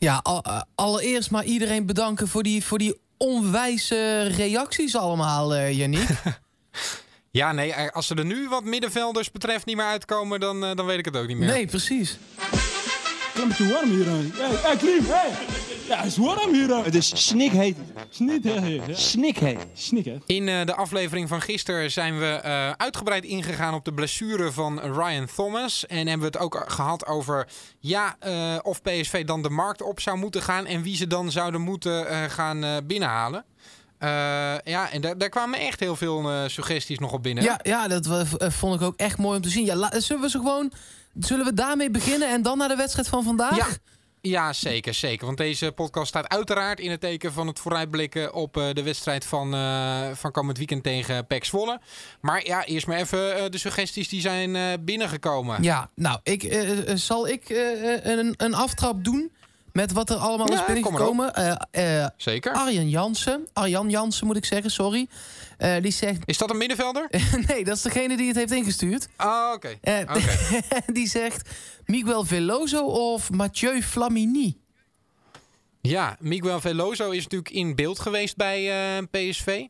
Ja, eh, allereerst maar iedereen bedanken voor die, voor die onwijze reacties allemaal, eh Yannick. Ja, nee, als ze er nu wat middenvelders betreft niet meer uitkomen, dan, eh, dan weet ik het ook niet meer. Nee, precies. Een beetje warm hier. Hey, hey, Klim, hey. Ja, is warm hier. hè. Het is snikheet. Snikheet. Snik, hè. In eh, de aflevering van gisteren zijn we eh, uitgebreid ingegaan op de blessure van Ryan Thomas. En hebben we het ook gehad over ja, eh, of PSV dan de markt op zou moeten gaan en wie ze dan zouden moeten eh, gaan eh, binnenhalen. Eh, ja, en daar, daar kwamen echt heel veel eh, suggesties nog op binnen. Ja, ja dat vond ik ook echt mooi om te zien. Ja, zullen we ze gewoon... Zullen we daarmee beginnen en dan naar de wedstrijd van vandaag? Ja. Ja, zeker, zeker. Want deze podcast staat uiteraard in het teken van het vooruitblikken op eh, de wedstrijd van, eh, van komend weekend tegen PEC Zwolle. Maar ja, eerst maar even eh, de suggesties die zijn binnengekomen. Ja, nou, ik, zal ik een, een aftrap doen met wat er allemaal Ja, is kom binnengekomen? Eh, eh, Zeker. Arjen Jansen, Arjan Jansen moet ik zeggen, sorry. Eh, die zegt, Is dat een middenvelder? nee, dat is degene die het heeft ingestuurd. Ah, oké. Oké. die zegt Miguel Veloso of Mathieu Flamini. Ja, Miguel Veloso is natuurlijk in beeld geweest bij PSV.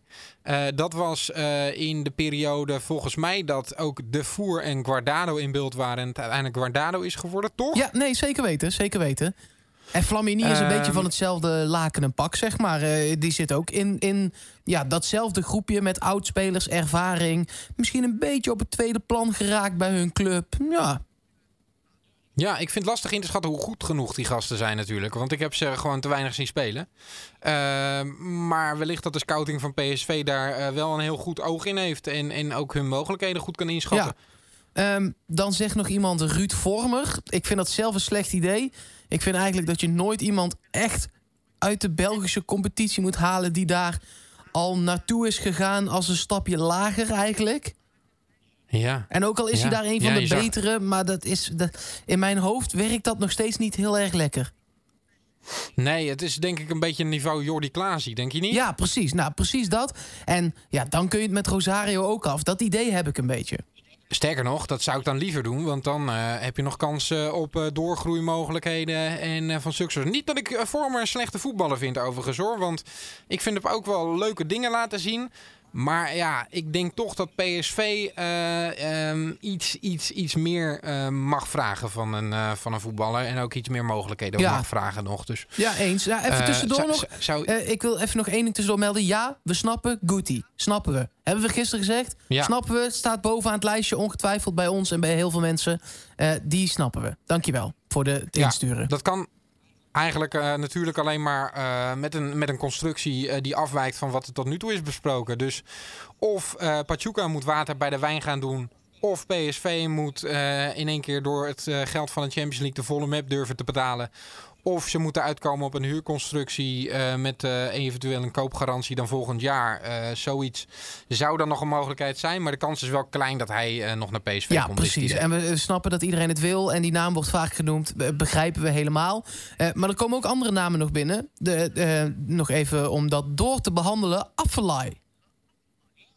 Dat was in de periode volgens mij dat ook De Voer en Guardado in beeld waren. En het uiteindelijk Guardado is geworden, toch? Ja, nee, zeker weten, zeker weten. En Flamini is een Ehm. beetje van hetzelfde laken en pak, zeg maar. Eh, die zit ook in, in ja, datzelfde groepje met oudspelers, ervaring. Misschien een beetje op het tweede plan geraakt bij hun club. Ja, Ja, ik vind het lastig in te schatten hoe goed genoeg die gasten zijn natuurlijk. Want ik heb ze gewoon te weinig zien spelen. Eh, maar wellicht dat de scouting van PSV daar eh, wel een heel goed oog in heeft. En, en ook hun mogelijkheden goed kan inschatten. Ehm, dan zegt nog iemand Ruud Vormer. Ik vind dat zelf een slecht idee. Ik vind eigenlijk dat je nooit iemand echt uit de Belgische competitie moet halen... die daar al naartoe is gegaan als een stapje lager eigenlijk. Ja. En ook al is Ja. hij daar een van Ja, de zag- betere... maar dat is, dat, in mijn hoofd werkt dat nog steeds niet heel erg lekker. Nee, het is denk ik een beetje een niveau Jordi Klaasie, denk je niet? Ja, precies. Nou, precies dat. En ja, dan kun je het met Rosario ook af. Dat idee heb ik een beetje. Sterker nog, dat zou ik dan liever doen. Want dan eh, heb je nog kansen op eh, doorgroeimogelijkheden en eh, van succes. Niet dat ik uh, Vormer een slechte voetballer vind overigens. Want ik vind hem ook wel leuke dingen laten zien. Maar ja, ik denk toch dat PSV eh, ehm, iets, iets, iets meer eh, mag vragen van een, eh, van een voetballer. En ook iets meer mogelijkheden Ja. mag vragen nog. Dus, Ja, eens. Nou, even eh, tussendoor zou- nog. zou- ik wil even nog één ding tussendoor melden. Ja, we snappen Guti. Snappen we. Hebben we gisteren gezegd. Ja. Snappen we. Staat bovenaan het lijstje ongetwijfeld bij ons en bij heel veel mensen. Die snappen we. Dankjewel voor de, het Ja, insturen. Dat kan eigenlijk eh, natuurlijk alleen maar eh, met, een, met een constructie eh, die afwijkt van wat er tot nu toe is besproken. Dus of Pachuca moet water bij de wijn gaan doen. Of PSV moet in één keer door het geld van de Champions League de volle map durven te betalen. Of ze moeten uitkomen op een huurconstructie eh, met eh, eventueel een koopgarantie dan volgend jaar. Eh, zoiets zou dan nog een mogelijkheid zijn. Maar de kans is wel klein dat hij nog naar PSV Ja, komt. het precies. En we snappen dat iedereen het wil. En die naam wordt vaak genoemd. Be- Begrijpen we helemaal. Maar er komen ook andere namen nog binnen. De, nog even om dat door te behandelen. Affelay.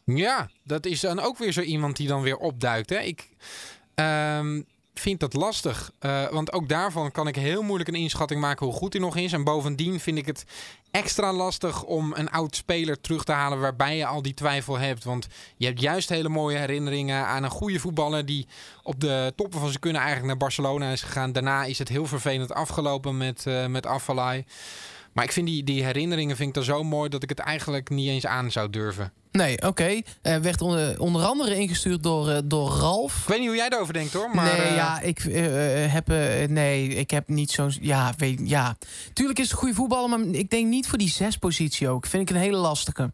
Ja, dat is dan ook weer zo iemand die dan weer opduikt. Hè? Ik ehm, vind dat lastig. eh, want ook daarvan kan ik heel moeilijk een inschatting maken hoe goed hij nog is. En bovendien vind ik het extra lastig om een oud speler terug te halen waarbij je al die twijfel hebt. Want je hebt juist hele mooie herinneringen aan een goede voetballer die op de toppen van zijn kunnen eigenlijk naar Barcelona is gegaan. Daarna is het heel vervelend afgelopen met, eh met Afalai. Maar ik vind die, die herinneringen vind ik dan zo mooi dat ik het eigenlijk niet eens aan zou durven. Nee, oké. Eh, werd onder, onder andere ingestuurd door, eh, door Ralf. Ik weet niet hoe jij erover denkt hoor. Maar, nee, eh, ja, ik heb. nee, ik heb niet zo'n. Ja, weet, ja. Tuurlijk is het een goede voetballer, maar ik denk niet voor die zespositie ook. Vind ik een hele lastige.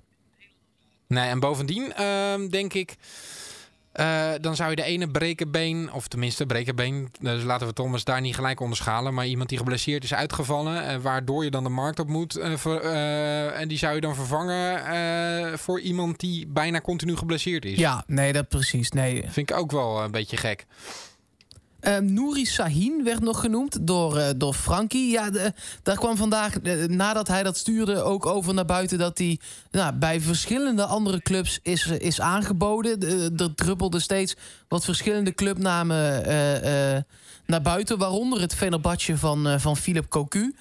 Nee, en bovendien ehm, denk ik. Eh, dan zou je de ene brekenbeen, of tenminste brekenbeen, dus laten we Thomas daar niet gelijk onderschalen, maar iemand die geblesseerd is uitgevallen, eh, waardoor je dan de markt op moet, eh, ver- eh, en die zou je dan vervangen eh, voor iemand die bijna continu geblesseerd is. Ja, nee, dat precies. Nee. Vind ik ook wel een beetje gek. Uh, Nouri Sahin werd nog genoemd door, uh, door Frankie. Ja, daar kwam vandaag, uh, nadat hij dat stuurde, ook over naar buiten... dat hij nou, bij verschillende andere clubs is, is aangeboden. er druppelde steeds wat verschillende clubnamen naar buiten. Waaronder het Fenerbahce van, van Philip Cocu.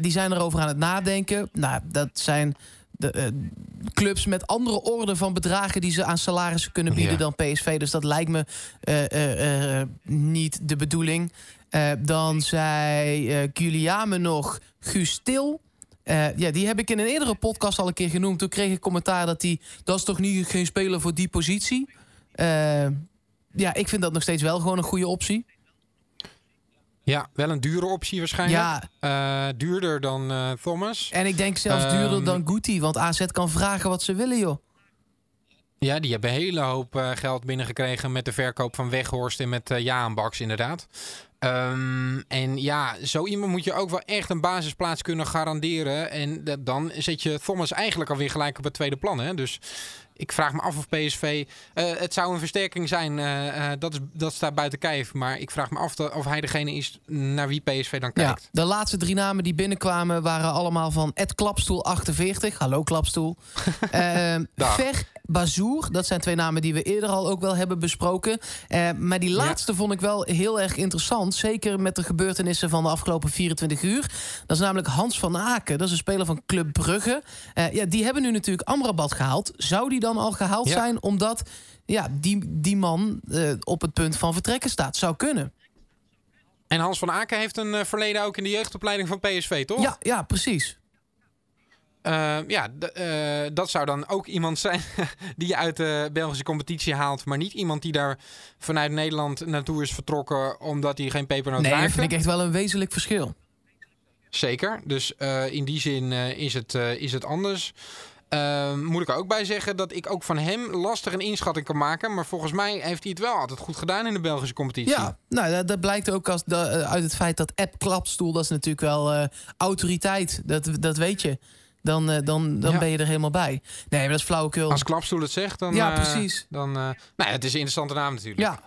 die zijn erover aan het nadenken. Nou, dat zijn de, uh, clubs met andere orden van bedragen die ze aan salarissen kunnen bieden ja. dan PSV. Dus dat lijkt me uh, uh, niet de bedoeling. dan zei Guillaume nog Guus Til. ja, die heb ik in een eerdere podcast al een keer genoemd. Toen kreeg ik commentaar dat hij... dat is toch niet geen speler voor die positie? ja, ik vind dat nog steeds wel gewoon een goede optie. Ja, wel een dure optie waarschijnlijk. Ja. Uh, duurder dan uh, Thomas. En ik denk zelfs um, duurder dan Guti. Want AZ kan vragen wat ze willen, joh. Ja, die hebben een hele hoop uh, geld binnengekregen met de verkoop van Weghorst en met Jaan Baks inderdaad. Um, en ja, zo iemand moet je ook wel echt een basisplaats kunnen garanderen. En dan zet je Thomas eigenlijk alweer gelijk op het tweede plan. Hè? Dus ik vraag me af of PSV. Uh, het zou een versterking zijn. Uh, uh, dat, is, dat staat buiten kijf. Maar ik vraag me af of hij degene is naar wie PSV dan kijkt. Ja, de laatste drie namen die binnenkwamen waren allemaal van Ed Klapstoel 48. Hallo Klapstoel. Ver Bazour. Dat zijn twee namen die we eerder al ook wel hebben besproken. Uh, maar die laatste ja. vond ik wel heel erg interessant. Zeker met de gebeurtenissen van de afgelopen 24 uur. Dat is namelijk Hans van Aken. Dat is een speler van Club Brugge. Uh, ja, die hebben nu natuurlijk Amrabat gehaald. Zou die dan al gehaald ja. zijn omdat ja, die, die man uh, op het punt van vertrekken staat? Zou kunnen. En Hans van Aken heeft een verleden ook in de jeugdopleiding van PSV, toch? Ja, ja precies. Uh, ja, uh, dat zou dan ook iemand zijn die je uit de Belgische competitie haalt. Maar niet iemand die daar vanuit Nederland naartoe is vertrokken omdat hij geen pepernoot nee, raakte. Nee, dat vind ik echt wel een wezenlijk verschil. Zeker. Dus uh, in die zin is, het, is het anders. Moet ik er ook bij zeggen dat ik ook van hem lastig een inschatting kan maken. Maar volgens mij heeft hij het wel altijd goed gedaan in de Belgische competitie. Ja, nou, dat, dat blijkt ook als de, uit het feit dat App Klapstoel, dat is natuurlijk wel autoriteit. Dat, dat weet je dan, uh, dan, dan ja. ben je er helemaal bij. Nee, maar dat is flauwekul. Als Klapstoel het zegt, dan... Ja, precies. Uh, dan, uh, nou het is een interessante naam natuurlijk. Ja.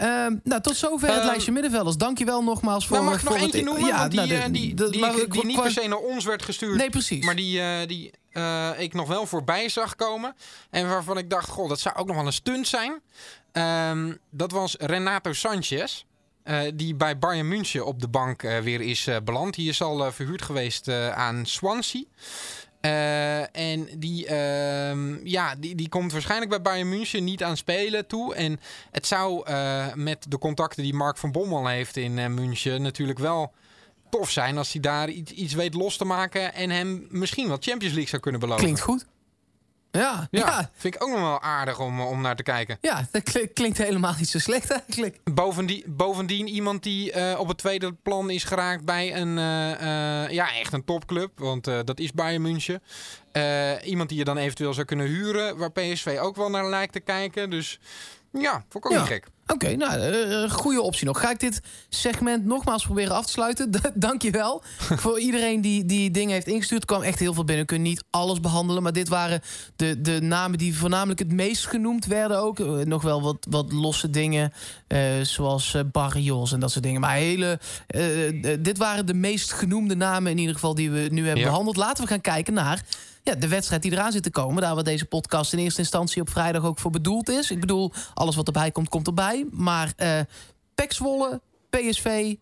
Uh, nou, tot zover het lijstje middenvelders. Dankjewel nogmaals voor... Nou, mag ik nog eentje noemen? Ja, die, nou, de, die, die, die, die, die niet per se naar ons werd gestuurd. Nee, precies. Maar die, die ik nog wel voorbij zag komen. En waarvan ik dacht, goh, dat zou ook nog wel een stunt zijn. Um, dat was Renato Sanchez. Uh, die bij Bayern München op de bank uh, weer is uh, beland. Die is al verhuurd geweest aan Swansea. En die, ehm, ja, die, die komt waarschijnlijk bij Bayern München niet aan spelen toe. En het zou met de contacten die Mark van Bommel heeft in München natuurlijk wel tof zijn als hij daar iets, iets weet los te maken. En hem misschien wat Champions League zou kunnen beloven. Klinkt goed. Ja, ja, ja, vind ik ook nog wel aardig om, om naar te kijken. Ja, dat klinkt helemaal niet zo slecht eigenlijk. Bovendien, bovendien iemand die uh, op het tweede plan is geraakt bij een, uh, uh, ja, echt een topclub. Want dat is Bayern München. iemand die je dan eventueel zou kunnen huren, waar PSV ook wel naar lijkt te kijken. Dus ja, vond ik ook ja. niet gek. Oké, okay, nou, uh, goede optie nog. Ga ik dit segment nogmaals proberen af te sluiten? Dank je wel. Voor iedereen die, die dingen heeft ingestuurd, kwam echt heel veel binnen. We kunnen niet alles behandelen, maar dit waren de, de namen die voornamelijk het meest genoemd werden ook. Uh, nog wel wat, wat losse dingen, uh, zoals Barrios en dat soort dingen. Maar hele, dit waren de meest genoemde namen in ieder geval die we nu hebben ja. behandeld. Laten we gaan kijken naar ja, de wedstrijd die eraan zit te komen. Daar waar deze podcast in eerste instantie op vrijdag ook voor bedoeld is. Ik bedoel, alles wat erbij komt, komt erbij. Maar uh, Pek Zwolle, PSV...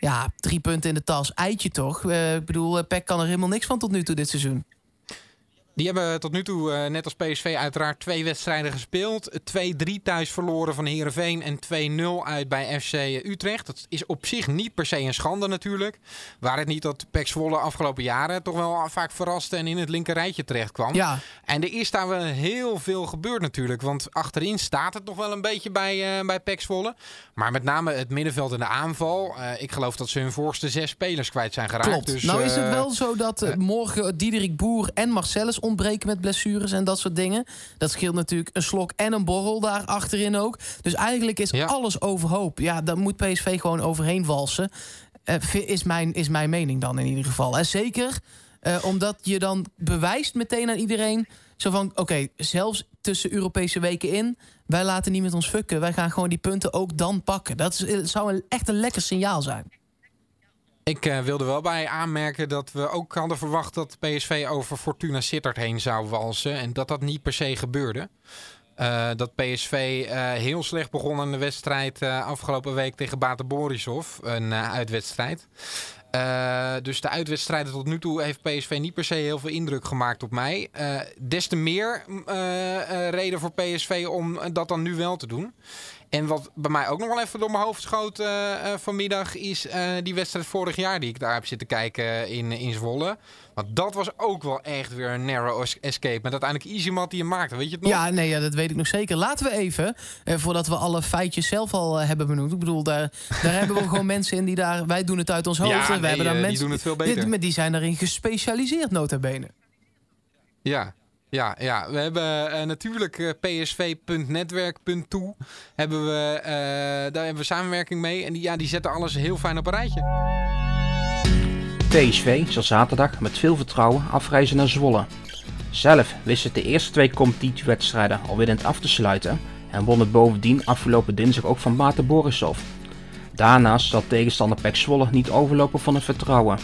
Ja, drie punten in de tas. Eitje toch? Uh, ik bedoel, Pek kan er helemaal niks van tot nu toe dit seizoen. Die hebben tot nu toe, uh, net als PSV, uiteraard twee wedstrijden gespeeld. 2-3 thuis verloren van Herenveen en 2-0 uit bij FC Utrecht. Dat is op zich niet per se een schande natuurlijk. Waar het niet dat Pek Zwolle afgelopen jaren toch wel vaak verraste en in het linker rijtje terecht kwam. Ja. En er is daar wel heel veel gebeurd natuurlijk. Want achterin staat het nog wel een beetje bij, uh, bij Pek Zwolle. Maar met name het middenveld en de aanval. Uh, ik geloof dat ze hun voorste zes spelers kwijt zijn geraakt. Klopt. Dus, nou is het wel zo dat morgen Diederik Boer en Marcellus ontbreken met blessures en dat soort dingen. Dat scheelt natuurlijk een slok en een borrel daar achterin ook. Dus eigenlijk is ja. alles overhoop. Ja, daar moet PSV gewoon overheen walsen. Uh, is, mijn, is mijn mening dan in ieder geval. En zeker uh, omdat je dan bewijst meteen aan iedereen... Zo van, oké, zelfs tussen Europese weken in... wij laten niet met ons fucken. Wij gaan gewoon die punten ook dan pakken. Dat is, zou een, echt een lekker signaal zijn. Ik uh, wilde wel bij aanmerken dat we ook hadden verwacht dat PSV over Fortuna Sittard heen zou walsen. En dat dat niet per se gebeurde. Uh, dat PSV uh, heel slecht begon aan de wedstrijd afgelopen week tegen Bate Borisov. Een uitwedstrijd. Dus de uitwedstrijden tot nu toe heeft PSV niet per se heel veel indruk gemaakt op mij. Des te meer uh, reden voor PSV om dat dan nu wel te doen. En wat bij mij ook nog wel even door mijn hoofd schoot vanmiddag... is die wedstrijd vorig jaar die ik daar heb zitten kijken in, in Zwolle. Want dat was ook wel echt weer een narrow escape. Met uiteindelijk Easymat die je maakte. Weet je het nog? Ja, nee, ja, dat weet ik nog zeker. Laten we even, eh, voordat we alle feitjes zelf al eh, hebben benoemd. Ik bedoel, daar, daar hebben we gewoon mensen in die daar... Wij doen het uit ons hoofd. Ja, nee, we hebben daar mensen, die doen het veel beter. Die, die zijn daarin gespecialiseerd, nota bene. Ja, ja, ja, we hebben uh, natuurlijk uh, psv.netwerk.toe hebben we, uh, daar hebben we samenwerking mee. En die, ja, die zetten alles heel fijn op een rijtje. PSV zal zaterdag met veel vertrouwen afreizen naar Zwolle. Zelf wist het de eerste twee competitiewedstrijden al winnend af te sluiten en won het bovendien afgelopen dinsdag ook van Bate Borisov. Daarnaast zal tegenstander Pek Zwolle niet overlopen van het vertrouwen.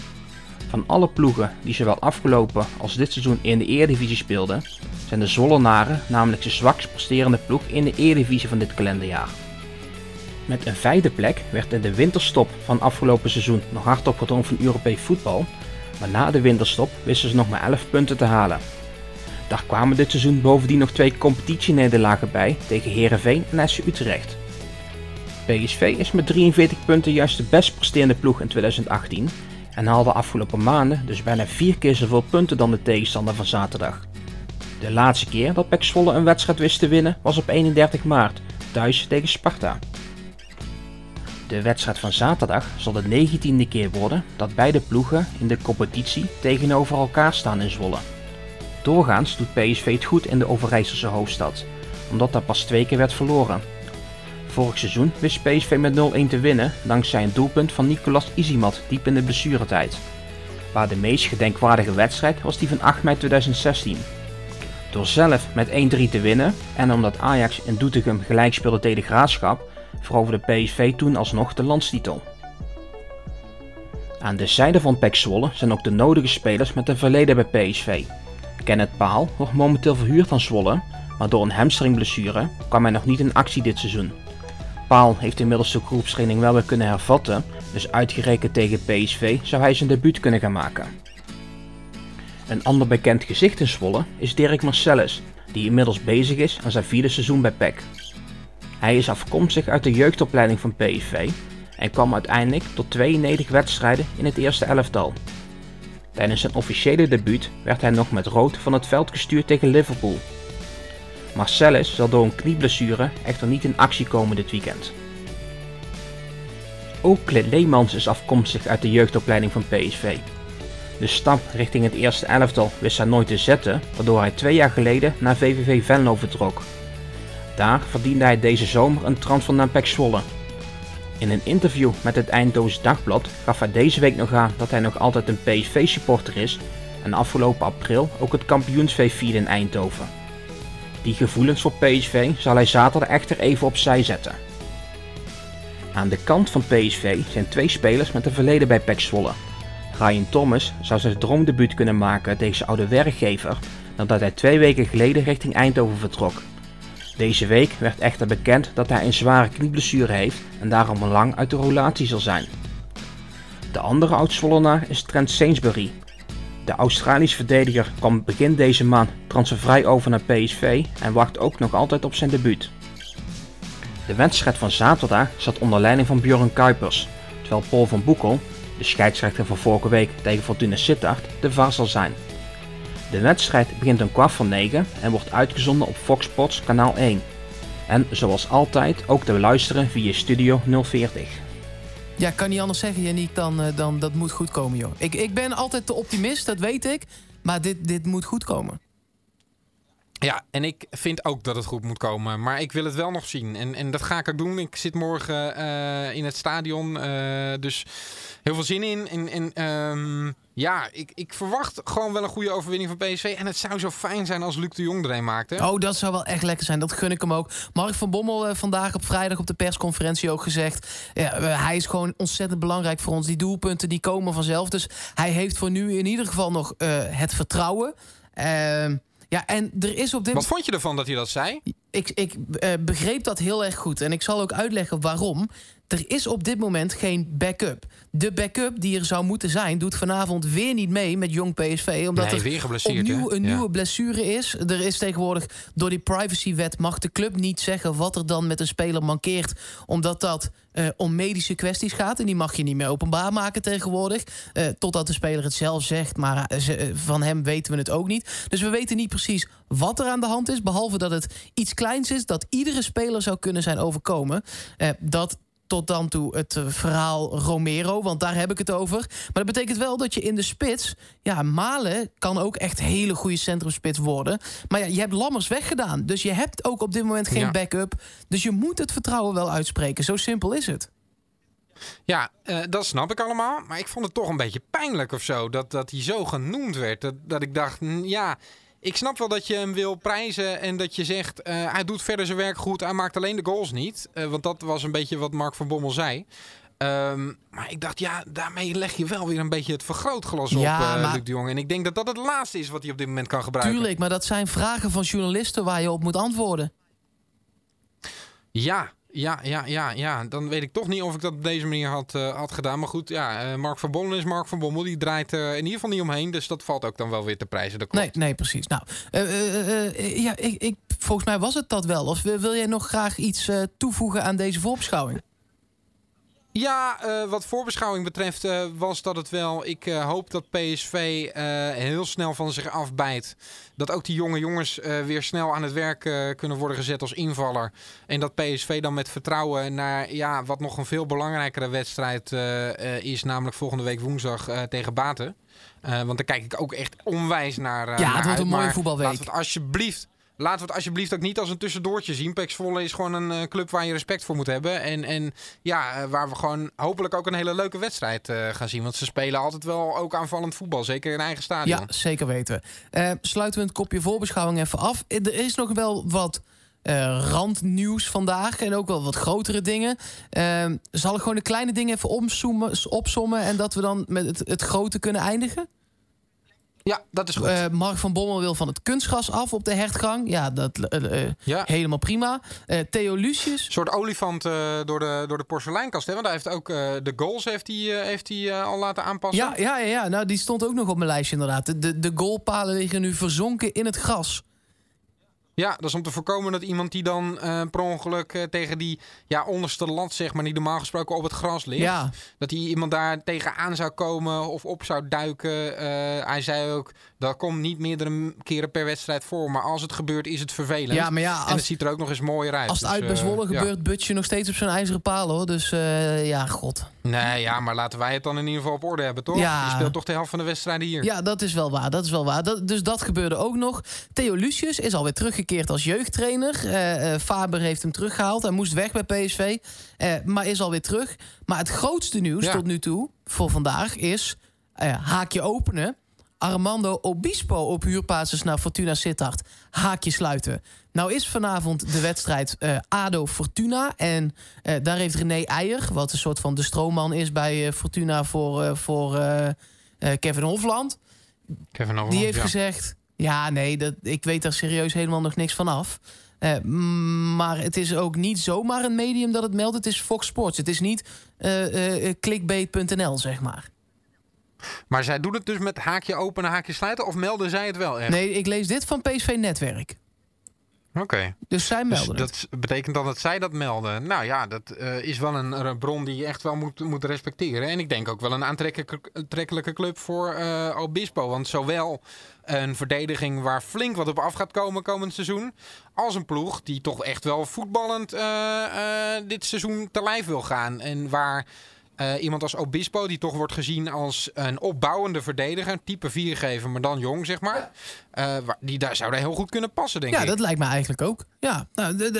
Van alle ploegen die zowel afgelopen als dit seizoen in de Eredivisie speelden, zijn de Zwollenaren namelijk de zwakst presterende ploeg in de Eredivisie van dit kalenderjaar. Met een vijfde plek werd in de winterstop van afgelopen seizoen nog hard opgedrongen van Europees voetbal, maar na de winterstop wisten ze nog maar 11 punten te halen. Daar kwamen dit seizoen bovendien nog twee competitienederlagen bij tegen Herenveen en SC Utrecht. PSV is met 43 punten juist de best presterende ploeg in 2018 en haalde afgelopen maanden dus bijna vier keer zoveel punten dan de tegenstander van zaterdag. De laatste keer dat PEC Zwolle een wedstrijd wist te winnen was op 31 maart, thuis tegen Sparta. De wedstrijd van zaterdag zal de negentiende keer worden dat beide ploegen in de competitie tegenover elkaar staan in Zwolle. Doorgaans doet PSV het goed in de Overijsselse hoofdstad, omdat daar pas twee keer werd verloren. Vorig seizoen wist PSV met 0-1 te winnen dankzij een doelpunt van Nicolas Izimat diep in de blessuretijd. Waar de meest gedenkwaardige wedstrijd was die van 8 mei 2016. Door zelf met 1-3 te winnen en omdat Ajax in Doetinchem gelijk speelde tegen Graafschap, veroverde PSV toen alsnog de landstitel. Aan de zijde van PEC Zwolle zijn ook de nodige spelers met een verleden bij PSV. Kenneth Paal wordt momenteel verhuurd aan Zwolle, maar door een hamstringblessure kwam hij nog niet in actie dit seizoen. Paal heeft inmiddels de groepstraining wel weer kunnen hervatten, dus uitgerekend tegen PSV zou hij zijn debuut kunnen gaan maken. Een ander bekend gezicht in Zwolle is Dirk Marcellus, die inmiddels bezig is aan zijn vierde seizoen bij PEC. Hij is afkomstig uit de jeugdopleiding van PSV en kwam uiteindelijk tot 92 wedstrijden in het eerste elftal. Tijdens zijn officiële debuut werd hij nog met rood van het veld gestuurd tegen Liverpool. Marcellus zal door een knieblessure echter niet in actie komen dit weekend. Ook Klit Leemans is afkomstig uit de jeugdopleiding van PSV. De stap richting het eerste elftal wist hij nooit te zetten, waardoor hij twee jaar geleden naar VVV Venlo vertrok. Daar verdiende hij deze zomer een transfer naar Pek Zwolle. In een interview met het Eindhoven Dagblad gaf hij deze week nog aan dat hij nog altijd een PSV-supporter is en afgelopen april ook het kampioensfeest vierde in Eindhoven. Die gevoelens voor PSV zal hij zaterdag echter even opzij zetten. Aan de kant van PSV zijn twee spelers met een verleden bij PEC Zwolle. Ryan Thomas zou zijn droomdebuut kunnen maken zijn oude werkgever nadat hij twee weken geleden richting Eindhoven vertrok. Deze week werd echter bekend dat hij een zware knieblessure heeft en daarom lang uit de roulatie zal zijn. De andere oud is Trent Sainsbury. De Australische verdediger kwam begin deze maand transfervrij over naar PSV en wacht ook nog altijd op zijn debuut. De wedstrijd van zaterdag zat onder leiding van Björn Kuipers, terwijl Paul van Boekel, de scheidsrechter van vorige week tegen Fortuna Sittard, de VAR zal zijn. De wedstrijd begint om kwart voor 9 en wordt uitgezonden op Fox Sports kanaal 1. En zoals altijd ook te luisteren via Studio 040. Ja, kan niet anders zeggen, Janiek, dan, uh, dan dat moet goed komen, joh. Ik, ik ben altijd de optimist, dat weet ik. Maar dit, dit moet goed komen. Ja, en ik vind ook dat het goed moet komen. Maar ik wil het wel nog zien. En, en dat ga ik ook doen. Ik zit morgen uh, in het stadion. Uh, dus heel veel zin in. En, en um, ja, ik, ik verwacht gewoon wel een goede overwinning van PSV. En het zou zo fijn zijn als Luc de Jong er een maakt. Hè? Oh, dat zou wel echt lekker zijn. Dat gun ik hem ook. Mark van Bommel uh, vandaag op vrijdag op de persconferentie ook gezegd. Ja, hij is gewoon ontzettend belangrijk voor ons. Die doelpunten die komen vanzelf. Dus hij heeft voor nu in ieder geval nog het vertrouwen. Uh, ja, en er is op dit Wat vond je ervan dat hij dat zei? Ik, ik uh, begreep dat heel erg goed. En ik zal ook uitleggen waarom. Er is op dit moment geen backup. De backup die er zou moeten zijn, doet vanavond weer niet mee met jong PSV. Omdat nee, er opnieuw een ja. nieuwe blessure is. Er is tegenwoordig door die privacywet mag de club niet zeggen wat er dan met een speler mankeert. Omdat dat uh, om medische kwesties gaat. En die mag je niet meer openbaar maken tegenwoordig. Uh, totdat de speler het zelf zegt. Maar van hem weten we het ook niet. Dus we weten niet precies wat er aan de hand is. Behalve dat het iets kleins is dat iedere speler zou kunnen zijn overkomen. dat tot dan toe het uh, verhaal Romero, want daar heb ik het over. Maar dat betekent wel dat je in de spits... Ja, Malen kan ook echt hele goede centrumspits worden. Maar ja, je hebt Lammers weggedaan. Dus je hebt ook op dit moment geen Ja. backup. Dus je moet het vertrouwen wel uitspreken. Zo simpel is het. Ja, eh, dat snap ik allemaal. Maar ik vond het toch een beetje pijnlijk of zo. Dat, dat hij zo genoemd werd. Dat, dat ik dacht, ja... Ik snap wel dat je hem wil prijzen en dat je zegt... eh, hij doet verder zijn werk goed, hij maakt alleen de goals niet. Eh, want dat was een beetje wat Mark van Bommel zei. Ehm, maar ik dacht, ja, daarmee leg je wel weer een beetje het vergrootglas op, Ja, eh, maar- Luc de Jong. En ik denk dat dat het laatste is wat hij op dit moment kan gebruiken. Tuurlijk, maar dat zijn vragen van journalisten waar je op moet antwoorden. Ja, ja, ja, ja, ja. Dan weet ik toch niet of ik dat op deze manier had, eh, had gedaan. Maar goed, ja, eh, Mark van Bommel is Mark van Bommel. Die draait er in ieder geval niet omheen. Dus dat valt ook dan wel weer te prijzen. Dat klopt. Nee, nee, precies. Nou, ja, ik, ik, volgens mij was het dat wel. Of wil jij nog graag iets toevoegen aan deze voorbeschouwing? Ja, eh, wat voorbeschouwing betreft eh, was dat het wel. Ik eh, hoop dat PSV heel snel van zich afbijt. Dat ook die jonge jongens weer snel aan het werk kunnen worden gezet als invaller. En dat PSV dan met vertrouwen naar ja, wat nog een veel belangrijkere wedstrijd is. Namelijk volgende week woensdag tegen Baten. Want daar kijk ik ook echt onwijs naar. Ja, naar het wordt uit. een mooie voetbalweek. Laten we het alsjeblieft. Laten we het alsjeblieft ook niet als een tussendoortje zien. Pax Volle is gewoon een eh, club waar je respect voor moet hebben. En, en ja, eh, waar we gewoon hopelijk ook een hele leuke wedstrijd eh, gaan zien. Want ze spelen altijd wel ook aanvallend voetbal. Zeker in eigen stadion. Ja, zeker weten. Eh, sluiten we het kopje voorbeschouwing even af. Er is nog wel wat randnieuws vandaag en ook wel wat grotere dingen. Zal ik gewoon de kleine dingen even opsommen en dat we dan met het, het grote kunnen eindigen? Ja, dat is goed. Eh, Mark van Bommel wil van het kunstgas af op de hertgang. Ja, dat eh, eh, ja. helemaal prima. Eh, Theo Lucius. Een soort olifant eh, door, de, door de porseleinkast. Hè? Want hij heeft ook eh, de goals heeft hij, eh, heeft hij, eh, al laten aanpassen. Ja, ja, ja, ja, nou die stond ook nog op mijn lijstje inderdaad. De- De, de goalpalen liggen nu verzonken in het gras. Ja, dat is om te voorkomen dat iemand die dan eh, per ongeluk eh, tegen die ja, onderste lat, zeg maar, die normaal gesproken op het gras ligt. Ja, Dat die iemand daar tegenaan zou komen of op zou duiken. Eh, hij zei ook, dat komt niet meerdere keren per wedstrijd voor. Maar als het gebeurt, is het vervelend. ja maar ja, en het ziet er ook nog eens mooier uit. als het Dus, uit bij eh, Zwolle ja. gebeurt, but je nog steeds op zo'n ijzeren paal hoor. Dus eh, ja, god. Nee, ja, maar laten wij het dan in ieder geval op orde hebben, toch? Ja. Je speelt toch de helft van de wedstrijden hier. Ja, dat is wel waar. Dat is wel waar. Dat, dus dat gebeurde ook nog. Theo Lucius is alweer teruggekeerd als jeugdtrainer. Eh, Faber heeft hem teruggehaald. Hij moest weg bij PSV, maar is alweer terug. Maar het grootste nieuws Ja. tot nu toe voor vandaag is... haakje openen. Armando Obispo op huurbasis naar Fortuna Sittard. Haakje sluiten. Nou is vanavond de wedstrijd eh, ADO Fortuna. En eh, daar heeft René Eijer, wat een soort van de stroomman is bij eh, Fortuna voor, voor Kevin Hofland. Kevin Overmars, Die heeft ja. gezegd: Ja, nee, dat, ik weet daar serieus helemaal nog niks van af. Maar het is ook niet zomaar een medium dat het meldt. Het is Fox Sports. Het is niet eh, clickbait.nl, zeg maar. Maar zij doen het dus met haakje openen, haakje sluiten? Of melden zij het wel echt? Nee, ik lees dit van PSV Netwerk. Oké. Dus zij Dus melden het. dat betekent dan dat zij dat melden. Nou ja, dat eh, is wel een, een bron die je echt wel moet, moet respecteren. En ik denk ook wel een aantrekkelijke, club voor eh, Obispo. Want zowel een verdediging waar flink wat op af gaat komen komend seizoen... als een ploeg die toch echt wel voetballend eh, dit seizoen te lijf wil gaan. En waar... Eh, iemand als Obispo, die toch wordt gezien als een opbouwende verdediger. Type viergever, maar dan jong, zeg maar. Eh, die daar zou daar heel goed kunnen passen, denk Ja, ik. dat lijkt me eigenlijk ook. Ja, nou, de,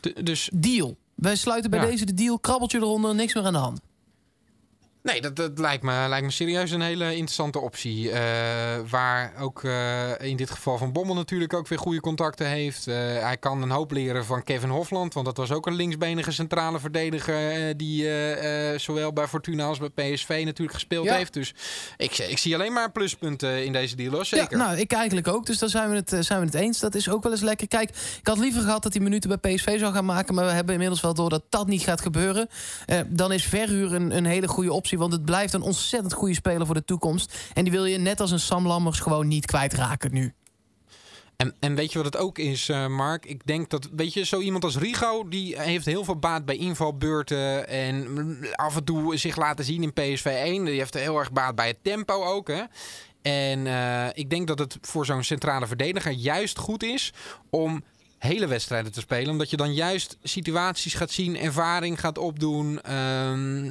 de, dus deal. Wij sluiten bij Ja. deze de deal. Krabbeltje eronder, niks meer aan de hand. Nee, dat, dat lijkt, me, lijkt me serieus een hele interessante optie. Eh, waar ook eh, in dit geval Van Bommel natuurlijk ook weer goede contacten heeft. Eh, hij kan een hoop leren van Kevin Hofland. Want dat was ook een linksbenige centrale verdediger. die zowel bij Fortuna als bij PSV natuurlijk gespeeld Ja. heeft. Dus ik, ik zie alleen maar pluspunten in deze deal. Hoor. Zeker. Ja, nou, ik eigenlijk ook. Dus daar zijn we, het, zijn we het eens. Dat is ook wel eens lekker. Kijk, ik had liever gehad dat hij minuten bij PSV zou gaan maken. Maar we hebben inmiddels wel door dat dat niet gaat gebeuren. Dan is verhuur een, een hele goede optie. Want het blijft een ontzettend goede speler voor de toekomst. En die wil je net als een Sam Lammers gewoon niet kwijtraken nu. En, en weet je wat het ook is, eh, Mark? Ik denk dat, weet je, zo iemand als Rigo, die heeft heel veel baat bij invalbeurten. En af en toe zich laten zien in PSV 1. Die heeft heel erg baat bij het tempo ook, hè. En eh, ik denk dat het voor zo'n centrale verdediger juist goed is om hele wedstrijden te spelen. Omdat je dan juist situaties gaat zien, ervaring gaat opdoen. ehm,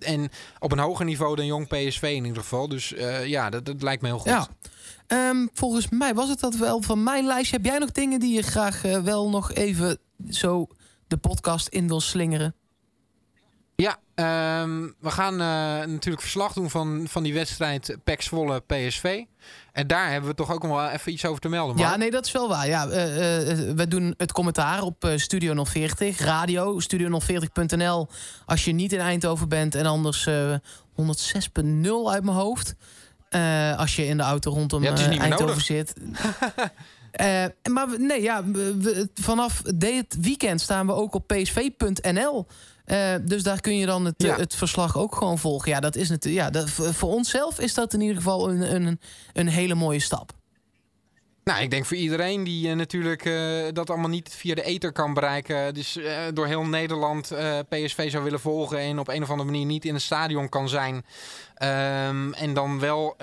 en op een hoger niveau dan jong PSV in ieder geval. Dus eh, ja, dat, dat lijkt me heel goed. Ja. Ehm, volgens mij was het dat wel van mijn lijstje. Heb jij nog dingen die je graag eh, wel nog even zo de podcast in wil slingeren? Ja, ehm, we gaan eh, natuurlijk verslag doen van, van die wedstrijd PEC Zwolle PSV. En daar hebben we toch ook nog wel even iets over te melden. Ja, nee, dat is wel waar. Ja, eh, eh, we doen het commentaar op Studio 040, radio, studio040.nl. Als je niet in Eindhoven bent en anders eh 106.0 uit mijn hoofd. Als je in de auto rondom Ja, Eindhoven nodig. zit. Maar nee, ja, we- vanaf dit weekend staan we ook op psv.nl. Eh, dus daar kun je dan het, Ja. het verslag ook gewoon volgen. Ja, dat is natuurlijk. Ja, dat, voor onszelf is dat in ieder geval een, een, een hele mooie stap. Nou, ik denk voor iedereen die eh, natuurlijk eh, dat allemaal niet via de ether kan bereiken. Dus door heel Nederland PSV zou willen volgen en op een of andere manier niet in een stadion kan zijn. Ehm, en dan wel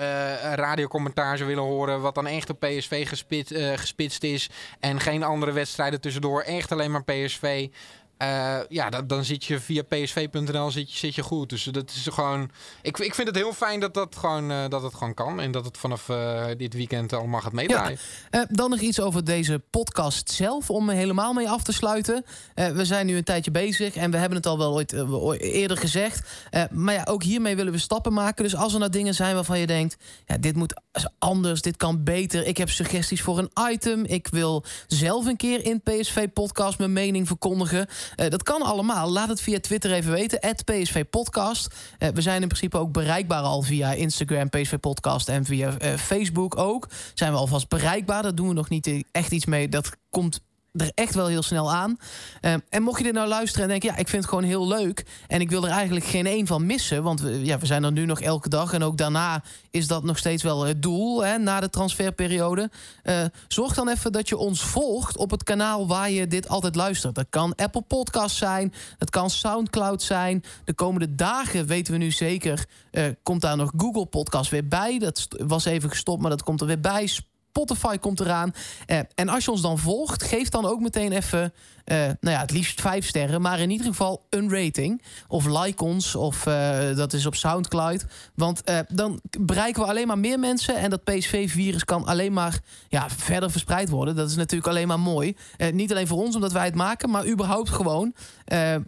radiocommentaar zou willen horen wat dan echt op PSV gespit, gespitst is. En geen andere wedstrijden tussendoor, echt alleen maar PSV. Eh, ja, dan, dan zit je via psv.nl zit je, zit je goed. Dus dat is gewoon. Ik, ik vind het heel fijn dat dat gewoon, eh, dat het gewoon kan. En dat het vanaf eh, dit weekend allemaal gaat meedraaien. Eh, dan nog iets over deze podcast zelf, om helemaal mee af te sluiten. We zijn nu een tijdje bezig en we hebben het al wel ooit eerder gezegd. Maar ja, ook hiermee willen we stappen maken. Dus als er nou dingen zijn waarvan je denkt... Ja, dit moet anders, dit kan beter. Ik heb suggesties voor een item. Ik wil zelf een keer in PSV-podcast mijn mening verkondigen. Eh, dat kan allemaal. Laat het via Twitter even weten. PSV Podcast. Eh, we zijn in principe ook bereikbaar al via Instagram, PSV Podcast en via eh, Facebook ook. Zijn we alvast bereikbaar. Daar doen we nog niet echt iets mee. Dat komt er echt wel heel snel aan. Eh, en mocht je dit nou luisteren en denken... ja, ik vind het gewoon heel leuk... en ik wil er eigenlijk geen één van missen... want we, ja, we zijn er nu nog elke dag... en ook daarna is dat nog steeds wel het doel... Hè, na de transferperiode. Eh, zorg dan even dat je ons volgt op het kanaal... waar je dit altijd luistert. Dat kan Apple Podcast zijn, dat kan Soundcloud zijn. De komende dagen weten we nu zeker... eh, komt daar nog Google Podcast weer bij. Dat was even gestopt, maar dat komt er weer bij... Spotify komt eraan. Eh, en als je ons dan volgt, geef dan ook meteen even, eh, nou ja, het liefst vijf sterren, maar in ieder geval een rating. Of like ons, of eh, dat is op Soundcloud. Want dan bereiken we alleen maar meer mensen. En dat PSV-virus kan alleen maar ja, verder verspreid worden. Dat is natuurlijk alleen maar mooi. Niet alleen voor ons, omdat wij het maken, maar überhaupt gewoon.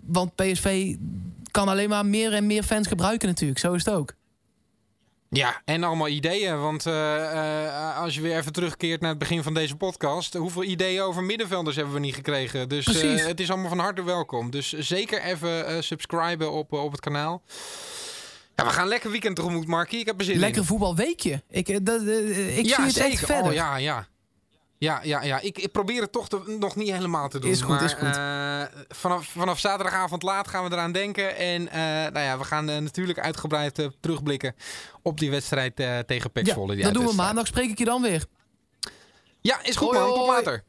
Want PSV kan alleen maar meer en meer fans gebruiken natuurlijk. Zo is het ook. Ja, en allemaal ideeën. Want eh, eh, als je weer even terugkeert naar het begin van deze podcast. Hoeveel ideeën over middenvelders hebben we niet gekregen? Dus eh, het is allemaal van harte welkom. Dus zeker even subscriben op, op het kanaal. Ja, we gaan lekker weekend tegemoet, Markie. Ik heb er zin Lekker in. voetbalweekje. Ik, dat, ik ja, zie het zeker. echt verder. Oh, ja, ja. Ja, ja, ja. Ik, ik probeer het toch te- nog niet helemaal te doen. Is goed, maar, is goed. eh, vanaf, vanaf zaterdagavond laat gaan we eraan denken. En eh, nou ja, we gaan eh, natuurlijk uitgebreid terugblikken op die wedstrijd tegen PEC Ja, dat doen we maandag. Spreek ik je dan weer. Ja, is goed Hoi, man. Tot later.